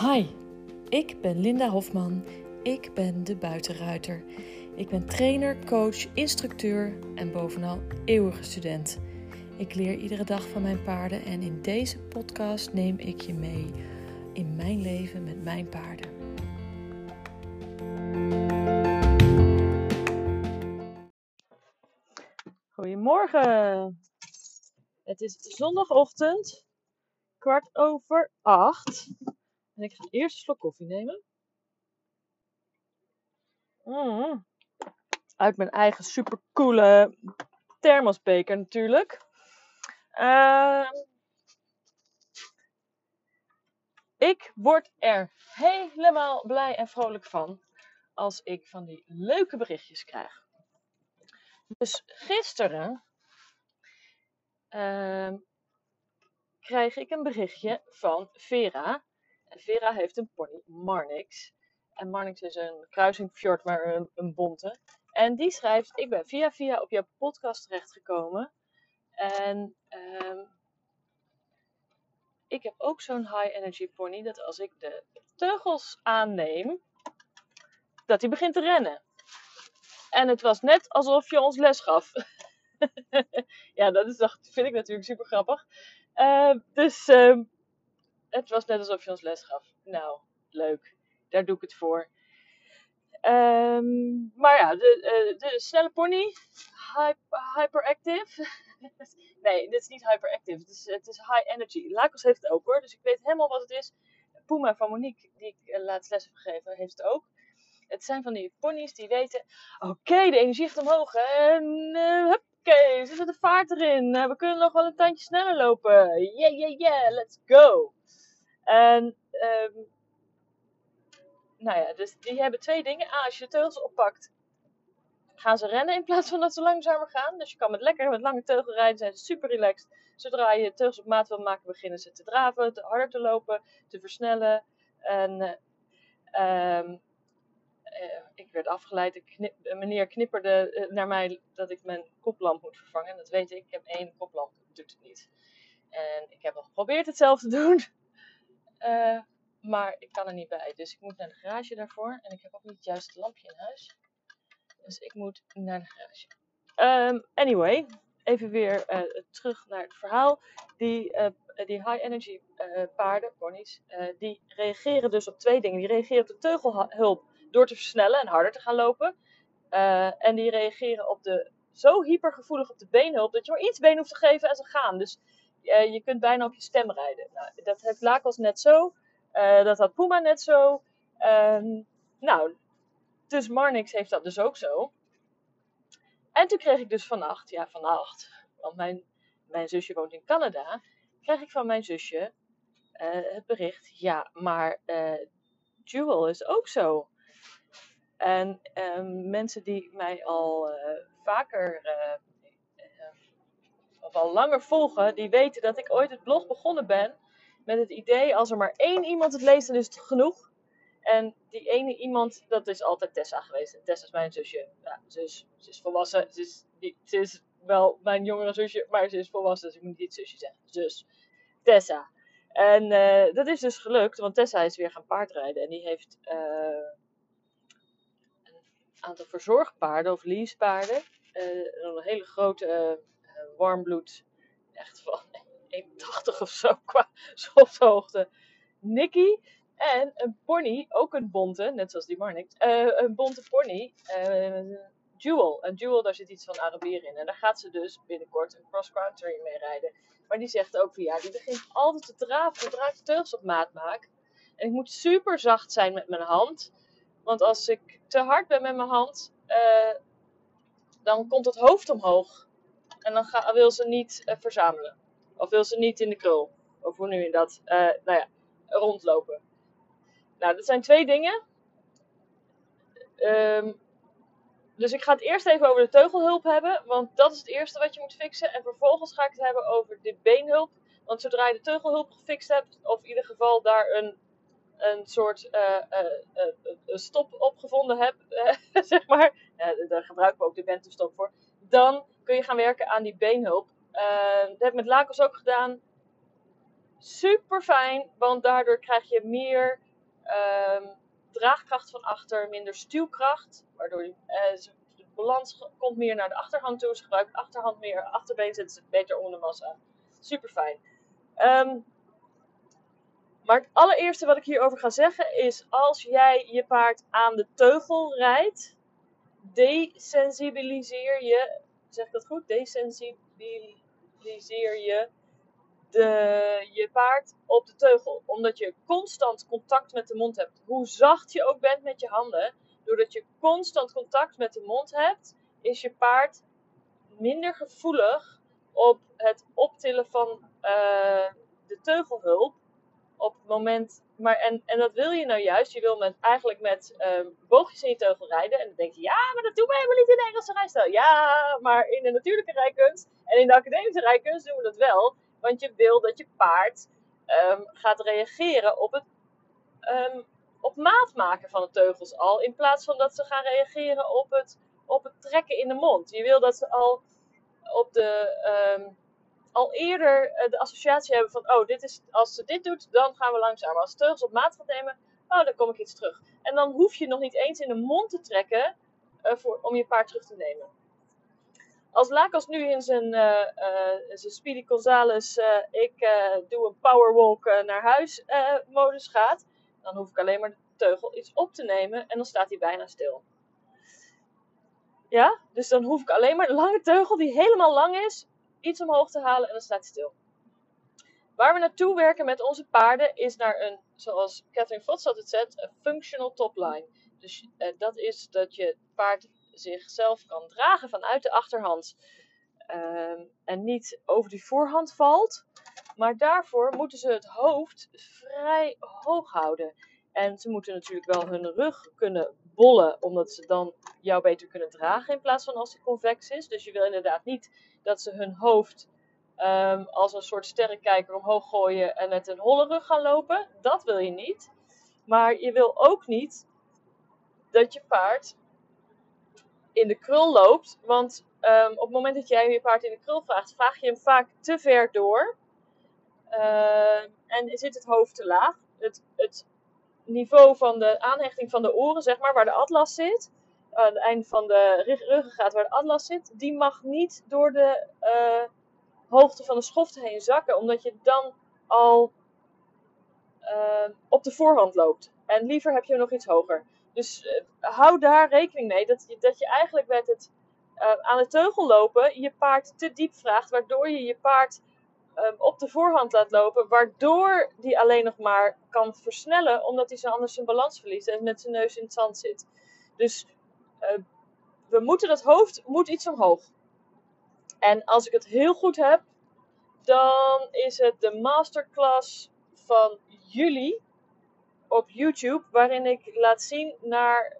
Hi, ik ben Linda Hofman. Ik ben de buitenruiter. Ik ben trainer, coach, instructeur en bovenal eeuwige student. Ik leer iedere dag van mijn paarden en in deze podcast neem ik je mee in mijn leven met mijn paarden. Goedemorgen. Het is zondagochtend, kwart over acht. En ik ga eerst een slok koffie nemen. Mm. Uit mijn eigen supercoole thermosbeker natuurlijk. Uh, ik word er helemaal blij en vrolijk van als ik van die leuke berichtjes krijg. Dus gisteren uh, krijg ik een berichtje van Vera. Vera heeft een pony, Marnix. En Marnix is een kruising fjord, maar een, een bonte. En die schrijft: Ik ben via via op jouw podcast terechtgekomen. En uh, ik heb ook zo'n high energy pony dat als ik de teugels aanneem, dat hij begint te rennen. En het was net alsof je ons les gaf. ja, dat, is, dat vind ik natuurlijk super grappig. Uh, dus uh, het was net alsof je ons les gaf. Nou, leuk. Daar doe ik het voor. Um, maar ja, de, uh, de snelle pony, hyper, hyperactive. nee, dit is niet hyperactive. Het is, het is high energy. Lakos heeft het ook hoor, dus ik weet helemaal wat het is. Puma van Monique, die ik uh, laatst les heb gegeven, heeft het ook. Het zijn van die ponies die weten, oké, de energie gaat omhoog en uh, ze zit de vaart erin. Uh, we kunnen nog wel een tandje sneller lopen. Yeah, yeah, yeah, let's go. En, um, nou ja, dus die hebben twee dingen. A, als je de teugels oppakt, gaan ze rennen in plaats van dat ze langzamer gaan. Dus je kan met lekker met lange teugel rijden, zijn ze super relaxed. Zodra je teugels op maat wil maken, beginnen ze te draven, te harder te lopen, te versnellen. En um, uh, ik werd afgeleid. Knip, meneer knipperde uh, naar mij dat ik mijn koplamp moet vervangen. Dat weet ik. Ik heb één koplamp, doet het niet. En ik heb al geprobeerd het zelf te doen. Uh, maar ik kan er niet bij. Dus ik moet naar de garage daarvoor. En ik heb ook niet het juiste lampje in huis. Dus ik moet naar de garage. Um, anyway, even weer terug naar het verhaal. Die, die high energy paarden, ponies, die reageren dus op twee dingen. Die reageren op de teugelhulp door te versnellen en harder te gaan lopen. En die reageren op de, zo hypergevoelig op de beenhulp dat je maar iets been hoeft te geven en ze gaan. Dus uh, je kunt bijna op je stem rijden. Nou, dat heeft Lakos net zo. Uh, dat had Puma net zo. Um, nou, dus Marnix heeft dat dus ook zo. En toen kreeg ik dus vannacht, ja vannacht, want mijn, mijn zusje woont in Canada, kreeg ik van mijn zusje het bericht, ja, maar Jewel is ook zo. En um, mensen die mij al vaker of al langer volgen, die weten dat ik ooit het blog begonnen ben met het idee: als er maar één iemand het leest, dan is het genoeg. En die ene iemand, dat is altijd Tessa geweest. En Tessa is mijn zusje. Ja, ze, is, ze is volwassen. Ze is, is wel mijn jongere zusje, maar ze is volwassen, dus ik moet niet zusje zeggen. Zus. Tessa. En dat is dus gelukt, want Tessa is weer gaan paardrijden. En die heeft aantal verzorgpaarden of leasepaarden. Uh, een hele grote uh, warmbloed, echt van 1,80 of zo qua softhoogte. Nicky. En een pony, ook een bonte, net zoals die Marnix. Uh, een bonte pony, Jewel. En Jewel, daar zit iets van Arabier in. En daar gaat ze dus binnenkort een cross-country mee rijden. Maar die zegt ook van ja, die begint altijd te draven zodra ik teugels op maat maak. En ik moet super zacht zijn met mijn hand. Want als ik te hard ben met mijn hand, uh, dan komt het hoofd omhoog. En dan ga, wil ze niet uh, verzamelen. Of wil ze niet in de krul. Of hoe noem je dat? Uh, nou ja, rondlopen. Nou, dat zijn twee dingen. Um, dus ik ga het eerst even over de teugelhulp hebben. Want dat is het eerste wat je moet fixen. En vervolgens ga ik het hebben over de beenhulp. Want zodra je de teugelhulp gefixt hebt, of in ieder geval daar een een soort uh, stop opgevonden heb, zeg maar, daar gebruiken we ook de Bentum voor, dan kun je gaan werken aan die beenhulp. dat heb ik met Lakos ook gedaan. Super fijn, want daardoor krijg je meer ehm, draagkracht van achter, minder stuwkracht. Waardoor eh, de balans komt meer naar de achterhand toe. Ze gebruikt achterhand meer, achterbeen zit ze beter onder de massa. Super fijn. Ehm, maar het allereerste wat ik hierover ga zeggen is: als jij je paard aan de teugel rijdt, desensibiliseer je. Zeg dat goed? Desensibiliseer je de, je paard op de teugel. Omdat je constant contact met de mond hebt. Hoe zacht je ook bent met je handen, doordat je constant contact met de mond hebt, is je paard minder gevoelig op het optillen van uh, de teugelhulp. Op het moment, maar en, en dat wil je nou juist. Je wil met, eigenlijk met um, boogjes in je teugel rijden. En dan denk je, ja, maar dat doen we helemaal niet in de Engelse rijstijl. Ja, maar in de natuurlijke rijkunst en in de academische rijkunst doen we dat wel. Want je wil dat je paard um, gaat reageren op het um, op maat maken van de teugels al. In plaats van dat ze gaan reageren op het, op het trekken in de mond. Je wil dat ze al op de. Al eerder uh, de associatie hebben van, oh, dit is, als ze dit doet, dan gaan we langzamer. Als teugels op maat gaat nemen, oh, dan kom ik iets terug. En dan hoef je nog niet eens in de mond te trekken uh, voor, om je paard terug te nemen. Als Lakos nu in zijn, uh, uh, zijn Speedy Gonzales, ik doe een powerwalk naar huis modus gaat, dan hoef ik alleen maar de teugel iets op te nemen en dan staat hij bijna stil. Ja, dus dan hoef ik alleen maar lange teugel die helemaal lang is, iets omhoog te halen en dan staat stil. Waar we naartoe werken met onze paarden is naar een, zoals Catherine Fox altijd zegt, een functional topline. Dus dat is dat je paard zichzelf kan dragen vanuit de achterhand. Ehm, en niet over die voorhand valt. Maar daarvoor moeten ze het hoofd vrij hoog houden. En ze moeten natuurlijk wel hun rug kunnen bollen, omdat ze dan jou beter kunnen dragen in plaats van als die convex is. Dus je wil inderdaad niet dat ze hun hoofd um, als een soort sterrenkijker omhoog gooien en met een holle rug gaan lopen. Dat wil je niet. Maar je wil ook niet dat je paard in de krul loopt. Want um, op het moment dat jij je paard in de krul vraagt, vraag je hem vaak te ver door. Uh, en zit het hoofd te laag. Het, het, niveau van de aanhechting van de oren, zeg maar, waar de atlas zit. Aan het eind van de ruggengraat waar de atlas zit. Die mag niet door de uh, hoogte van de schofte heen zakken. Omdat je dan al uh, op de voorhand loopt. En liever heb je nog iets hoger. Dus uh, hou daar rekening mee dat je, dat je eigenlijk met het aan de teugel lopen je paard te diep vraagt, waardoor je je paard um, op de voorhand laat lopen, waardoor die alleen nog maar kan versnellen, omdat hij zo anders zijn balans verliest en met zijn neus in het zand zit. Dus uh, we moeten dat hoofd moet iets omhoog. En als ik het heel goed heb, dan is het de masterclass van juli op YouTube, waarin ik laat zien naar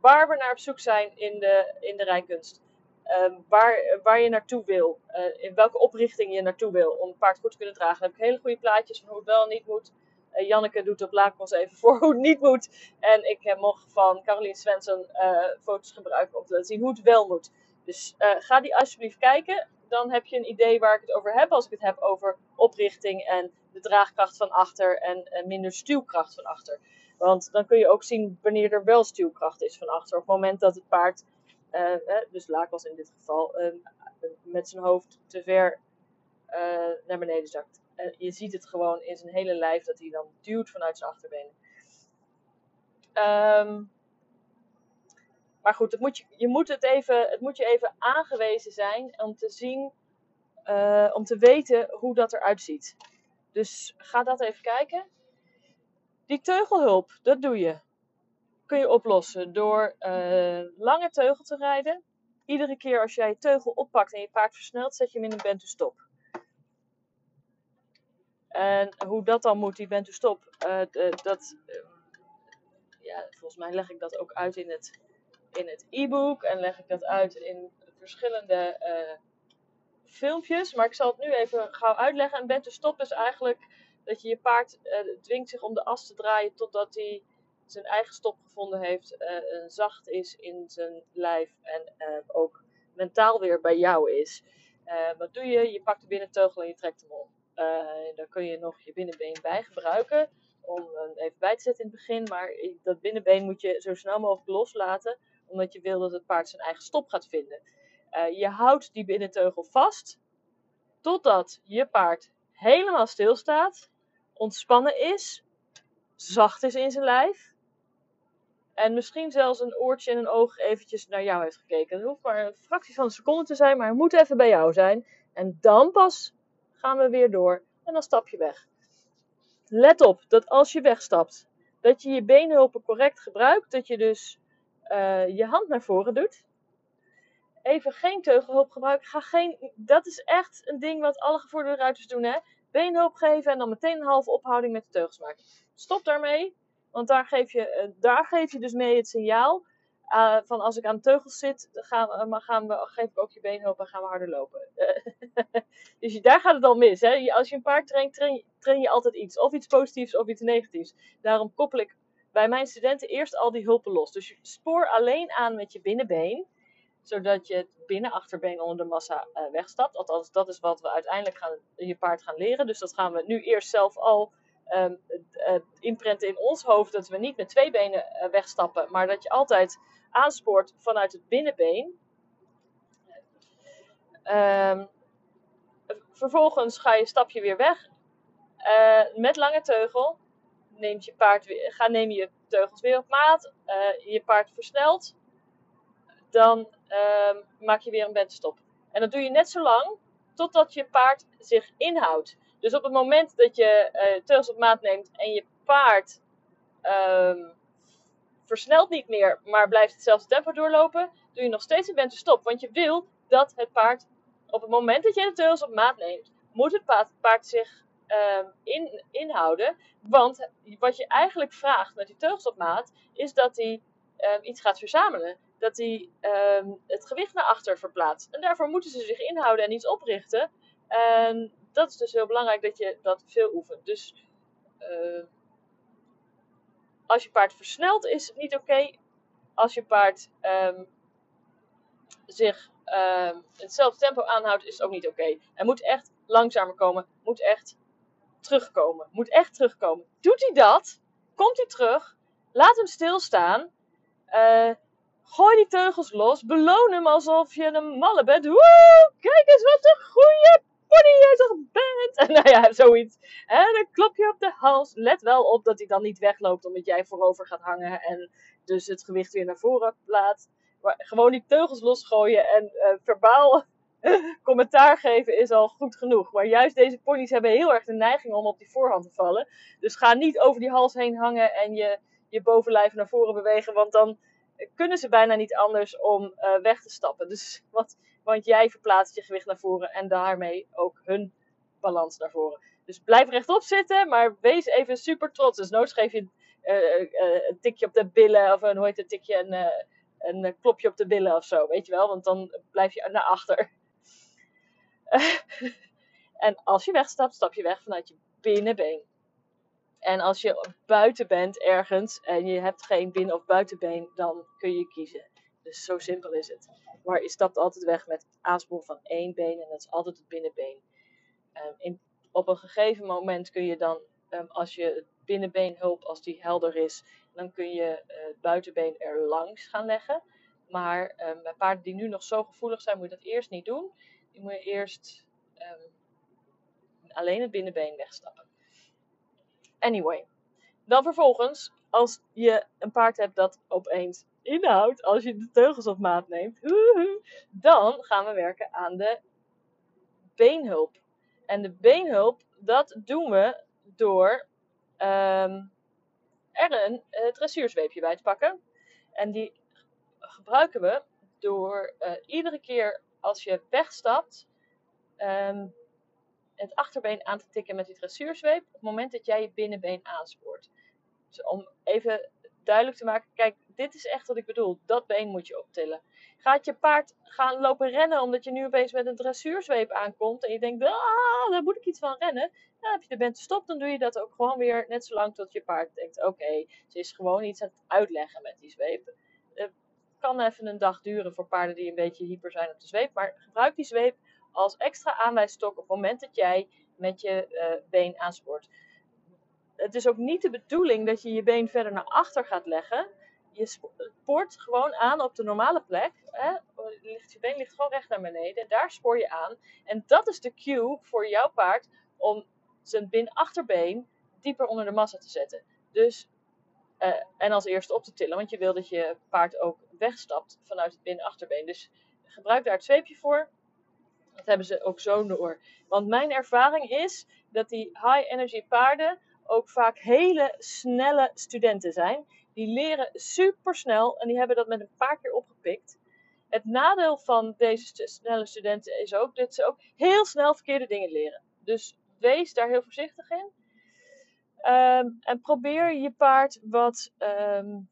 waar we naar op zoek zijn in de, in de rijkunst. Um, waar, waar je naartoe wil, uh, in welke oprichting je naartoe wil om een paard goed te kunnen dragen. Dan heb ik hele goede plaatjes van hoe het wel en niet moet. Uh, Janneke doet op Laakmos even voor hoe het niet moet. En ik uh, mocht van Caroline Svensson foto's gebruiken om te laten zien hoe het wel moet. Dus ga die alsjeblieft kijken. Dan heb je een idee waar ik het over heb. Als ik het heb over oprichting en de draagkracht van achter en minder stuwkracht van achter. Want dan kun je ook zien wanneer er wel stuwkracht is van achter. Op het moment dat het paard, uh, dus Lakos in dit geval, uh, met zijn hoofd te ver uh, naar beneden zakt. Je ziet het gewoon in zijn hele lijf dat hij dan duwt vanuit zijn achterbenen. Um, maar goed, het moet je, je moet het, even, het moet je even aangewezen zijn om te zien, om te weten hoe dat eruit ziet. Dus ga dat even kijken. Die teugelhulp, dat doe je. Kun je oplossen door uh, lange teugel te rijden. Iedere keer als jij je teugel oppakt en je paard versnelt, zet je hem in een bent stop. En hoe dat dan moet, die bent stop, uh, dat, uh, ja, volgens mij leg ik dat ook uit in het in het e-book en leg ik dat uit in verschillende filmpjes. Maar ik zal het nu even gauw uitleggen. Een bent stop is eigenlijk dat je je paard dwingt zich om de as te draaien totdat hij zijn eigen stop gevonden heeft, uh, zacht is in zijn lijf en uh, ook mentaal weer bij jou is. wat doe je? Je pakt de binnenteugel en je trekt hem om. dan kun je nog je binnenbeen bij gebruiken om hem even bij te zetten in het begin. Maar dat binnenbeen moet je zo snel mogelijk loslaten, omdat je wil dat het paard zijn eigen stop gaat vinden. Je houdt die binnenteugel vast totdat je paard helemaal stilstaat, ontspannen is, zacht is in zijn lijf. En misschien zelfs een oortje en een oog eventjes naar jou heeft gekeken. Het hoeft maar een fractie van een seconde te zijn, maar hij moet even bij jou zijn. En dan pas gaan we weer door en dan stap je weg. Let op dat als je wegstapt, dat je je beenhulpen correct gebruikt. Dat je dus uh, je hand naar voren doet. Even geen teugelhulp gebruiken. Ga geen, dat is echt een ding wat alle gevorderde ruiters doen. Hè? Beenhulp geven en dan meteen een halve ophouding met de teugels maken. Stop daarmee, want daar geef je, uh, daar geef je dus mee het signaal uh, van als ik aan teugels zit, gaan, we, maar gaan we, geef ik ook je beenhulp en gaan we harder lopen. dus daar gaat het al mis. Hè? Als je een paard traint, train, train je altijd iets. Of iets positiefs of iets negatiefs. Daarom koppel ik bij mijn studenten eerst al die hulpen los. Dus je spoor alleen aan met je binnenbeen. Zodat je het binnenachterbeen onder de massa wegstapt. Althans, dat is wat we uiteindelijk gaan, je paard gaan leren. Dus dat gaan we nu eerst zelf al um, uh, inprenten in ons hoofd. Dat we niet met twee benen uh, wegstappen. Maar dat je altijd aanspoort vanuit het binnenbeen. Um, vervolgens ga je stapje weer weg. Uh, met lange teugel. Neemt je paard weer, ga, neem je teugels weer op maat. Uh, je paard versnelt. Dan uh, maak je weer een benstop. En dat doe je net zo lang totdat je paard zich inhoudt. Dus op het moment dat je uh, teugels op maat neemt en je paard um, versnelt niet meer, maar blijft hetzelfde tempo doorlopen, doe je nog steeds een benstop. Want je wil dat het paard op het moment dat je de teugels op maat neemt, moet het paard, zich in, inhouden. Want wat je eigenlijk vraagt met die teugels op maat, is dat hij uh, iets gaat verzamelen. Dat hij het gewicht naar achter verplaatst. En daarvoor moeten ze zich inhouden en iets oprichten. En dat is dus heel belangrijk dat je dat veel oefent. Dus uh, als je paard versnelt is het niet oké. Als je paard um, zich uh, hetzelfde tempo aanhoudt, is het ook niet oké. Hij moet echt langzamer komen. Moet echt terugkomen. Moet echt terugkomen. Doet hij dat? Komt hij terug? Laat hem stilstaan. Uh, gooi die teugels los. Beloon hem alsof je een malle bent. Kijk eens wat een goede pony jij toch bent. En nou ja, zoiets. En dan klop je op de hals. Let wel op dat hij dan niet wegloopt omdat jij voorover gaat hangen. En dus het gewicht weer naar voren plaatst. Maar gewoon die teugels losgooien en uh, verbaal commentaar geven is al goed genoeg. Maar juist deze ponies hebben heel erg de neiging om op die voorhand te vallen. Dus ga niet over die hals heen hangen en je, je bovenlijf naar voren bewegen. Want dan kunnen ze bijna niet anders om uh, weg te stappen. Dus, want, want jij verplaatst je gewicht naar voren en daarmee ook hun balans naar voren. Dus blijf rechtop zitten, maar wees even super trots. Dus nooit geef je uh, uh, een tikje op de billen of een, hoe heet het, tikje, een, een klopje op de billen of zo, weet je wel. Want dan blijf je naar achter. en als je wegstapt, stap je weg vanuit je binnenbeen. En als je buiten bent ergens en je hebt geen binnen- of buitenbeen, dan kun je kiezen. Dus zo simpel is het. Maar je stapt altijd weg met aanspoor van één been en dat is altijd het binnenbeen. Um, in, op een gegeven moment kun je dan, um, als je het binnenbeenhulp, als die helder is, dan kun je uh, het buitenbeen er langs gaan leggen. Maar um, bij paarden die nu nog zo gevoelig zijn, moet je dat eerst niet doen. Die moet je eerst alleen het binnenbeen wegstappen. Anyway. Dan vervolgens, als je een paard hebt dat opeens inhoudt, als je de teugels op maat neemt, dan gaan we werken aan de beenhulp. En de beenhulp, dat doen we door um, er een dressuurzweepje bij te pakken. En die gebruiken we door uh, iedere keer als je wegstapt, um, het achterbeen aan te tikken met die dressuurzweep op het moment dat jij je binnenbeen aanspoort. Dus om even duidelijk te maken, kijk, dit is echt wat ik bedoel. Dat been moet je optillen. Gaat je paard gaan lopen rennen omdat je nu opeens met een dressuurzweep aankomt en je denkt, ah, daar moet ik iets van rennen. Dan heb je de bent stop, dan doe je dat ook gewoon weer net zo lang tot je paard denkt, oké, ze is gewoon iets aan het uitleggen met die zweep. Het kan even een dag duren voor paarden die een beetje hyper zijn op de zweep, maar gebruik die zweep als extra aanwijsstok op het moment dat jij met je uh, been aanspoort. Het is ook niet de bedoeling dat je je been verder naar achter gaat leggen. Je spoort gewoon aan op de normale plek. Hè? Je been ligt gewoon recht naar beneden. Daar spoor je aan. En dat is de cue voor jouw paard om zijn bin-achterbeen dieper onder de massa te zetten. Dus, uh, en als eerste op te tillen, want je wil dat je paard ook wegstapt vanuit het bin-achterbeen. Dus gebruik daar het zweepje voor. Dat hebben ze ook zo door. Want mijn ervaring is dat die high energy paarden ook vaak hele snelle studenten zijn. Die leren super snel en die hebben dat met een paar keer opgepikt. Het nadeel van deze snelle studenten is ook dat ze ook heel snel verkeerde dingen leren. Dus wees daar heel voorzichtig in. Ehm, en probeer je paard wat, um,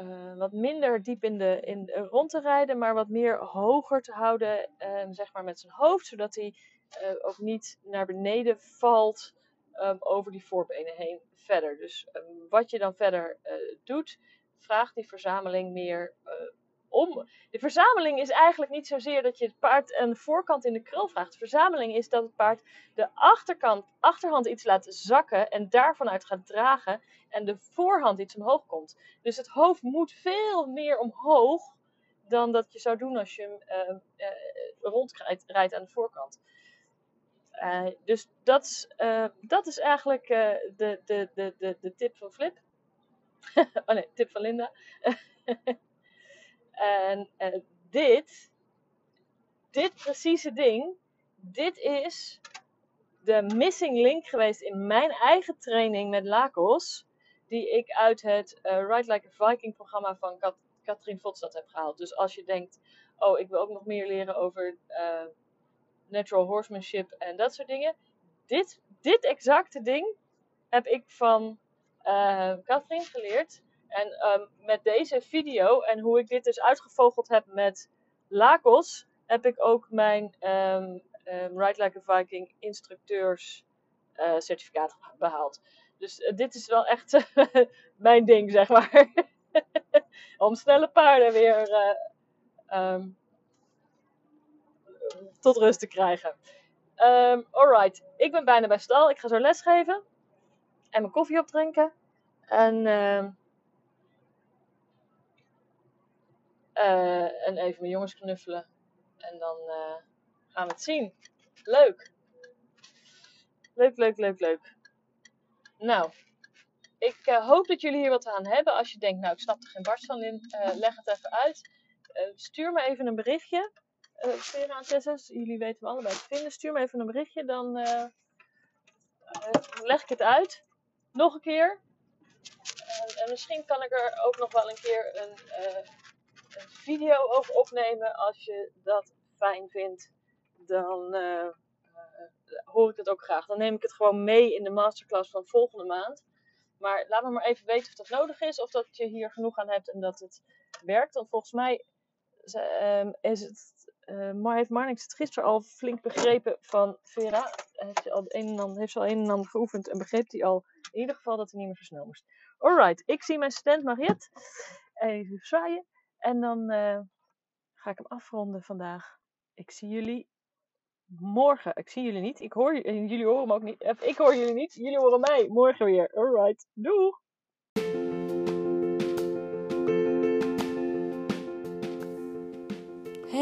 uh, wat minder diep in de, in, rond te rijden, maar wat meer hoger te houden, um, zeg maar met zijn hoofd, zodat hij uh, ook niet naar beneden valt over die voorbenen heen verder. Dus wat je dan verder uh, doet, vraag die verzameling meer om. De verzameling is eigenlijk niet zozeer dat je het paard een voorkant in de krul vraagt. De verzameling is dat het paard de achterkant, achterhand iets laat zakken en daarvan uit gaat dragen en de voorhand iets omhoog komt. Dus het hoofd moet veel meer omhoog dan dat je zou doen als je hem uh, uh, rondrijdt aan de voorkant. Uh, dus dat is, dat is eigenlijk de, de, de, de, de tip van Flip. oh nee, tip van Linda. En uh, dit, dit precieze ding, dit is de missing link geweest in mijn eigen training met Lakos. Die ik uit het uh, Ride Like a Viking programma van Kat Katrien Votstad heb gehaald. Dus als je denkt, oh ik wil ook nog meer leren over uh, natural horsemanship en dat soort dingen. Dit, dit exacte ding heb ik van uh, geleerd. En um, met deze video en hoe ik dit dus uitgevogeld heb met Lakos, heb ik ook mijn um, um, Ride Like a Viking instructeurs uh, certificaat behaald. Dus uh, dit is wel echt mijn ding, zeg maar. Om snelle paarden weer tot rust te krijgen. alright, ik ben bijna bij stal. Ik ga zo lesgeven. En mijn koffie opdrinken. En Uh, en even mijn jongens knuffelen. En dan uh, gaan we het zien. Leuk. Leuk, leuk, leuk, leuk. Nou, ik uh, hoop dat jullie hier wat aan hebben. Als je denkt, nou, ik snap er geen barst van in, leg het even uit. stuur me even een berichtje. Vera en Tessa, jullie weten me allebei te vinden. Stuur me even een berichtje, dan leg ik het uit. Nog een keer. En, en, misschien kan ik er ook nog wel een keer een een video over opnemen. Als je dat fijn vindt, dan uh, hoor ik het ook graag. Dan neem ik het gewoon mee in de masterclass van volgende maand. Maar laat me maar even weten of dat nodig is, of dat je hier genoeg aan hebt en dat het werkt. Want volgens mij uh, is het, uh, heeft Marnix het gisteren al flink begrepen van Vera. Heeft ze, al een en ander, heeft ze al een en ander geoefend en begreep hij al in ieder geval dat hij niet meer zo snel moest. Alright, ik zie mijn student Mariette. Even zwaaien. En dan uh, ga ik hem afronden vandaag. Ik zie jullie morgen. Ik zie jullie niet. Ik hoor jullie horen me ook niet. Ik hoor jullie niet. Jullie horen mij morgen weer. Alright. Doei.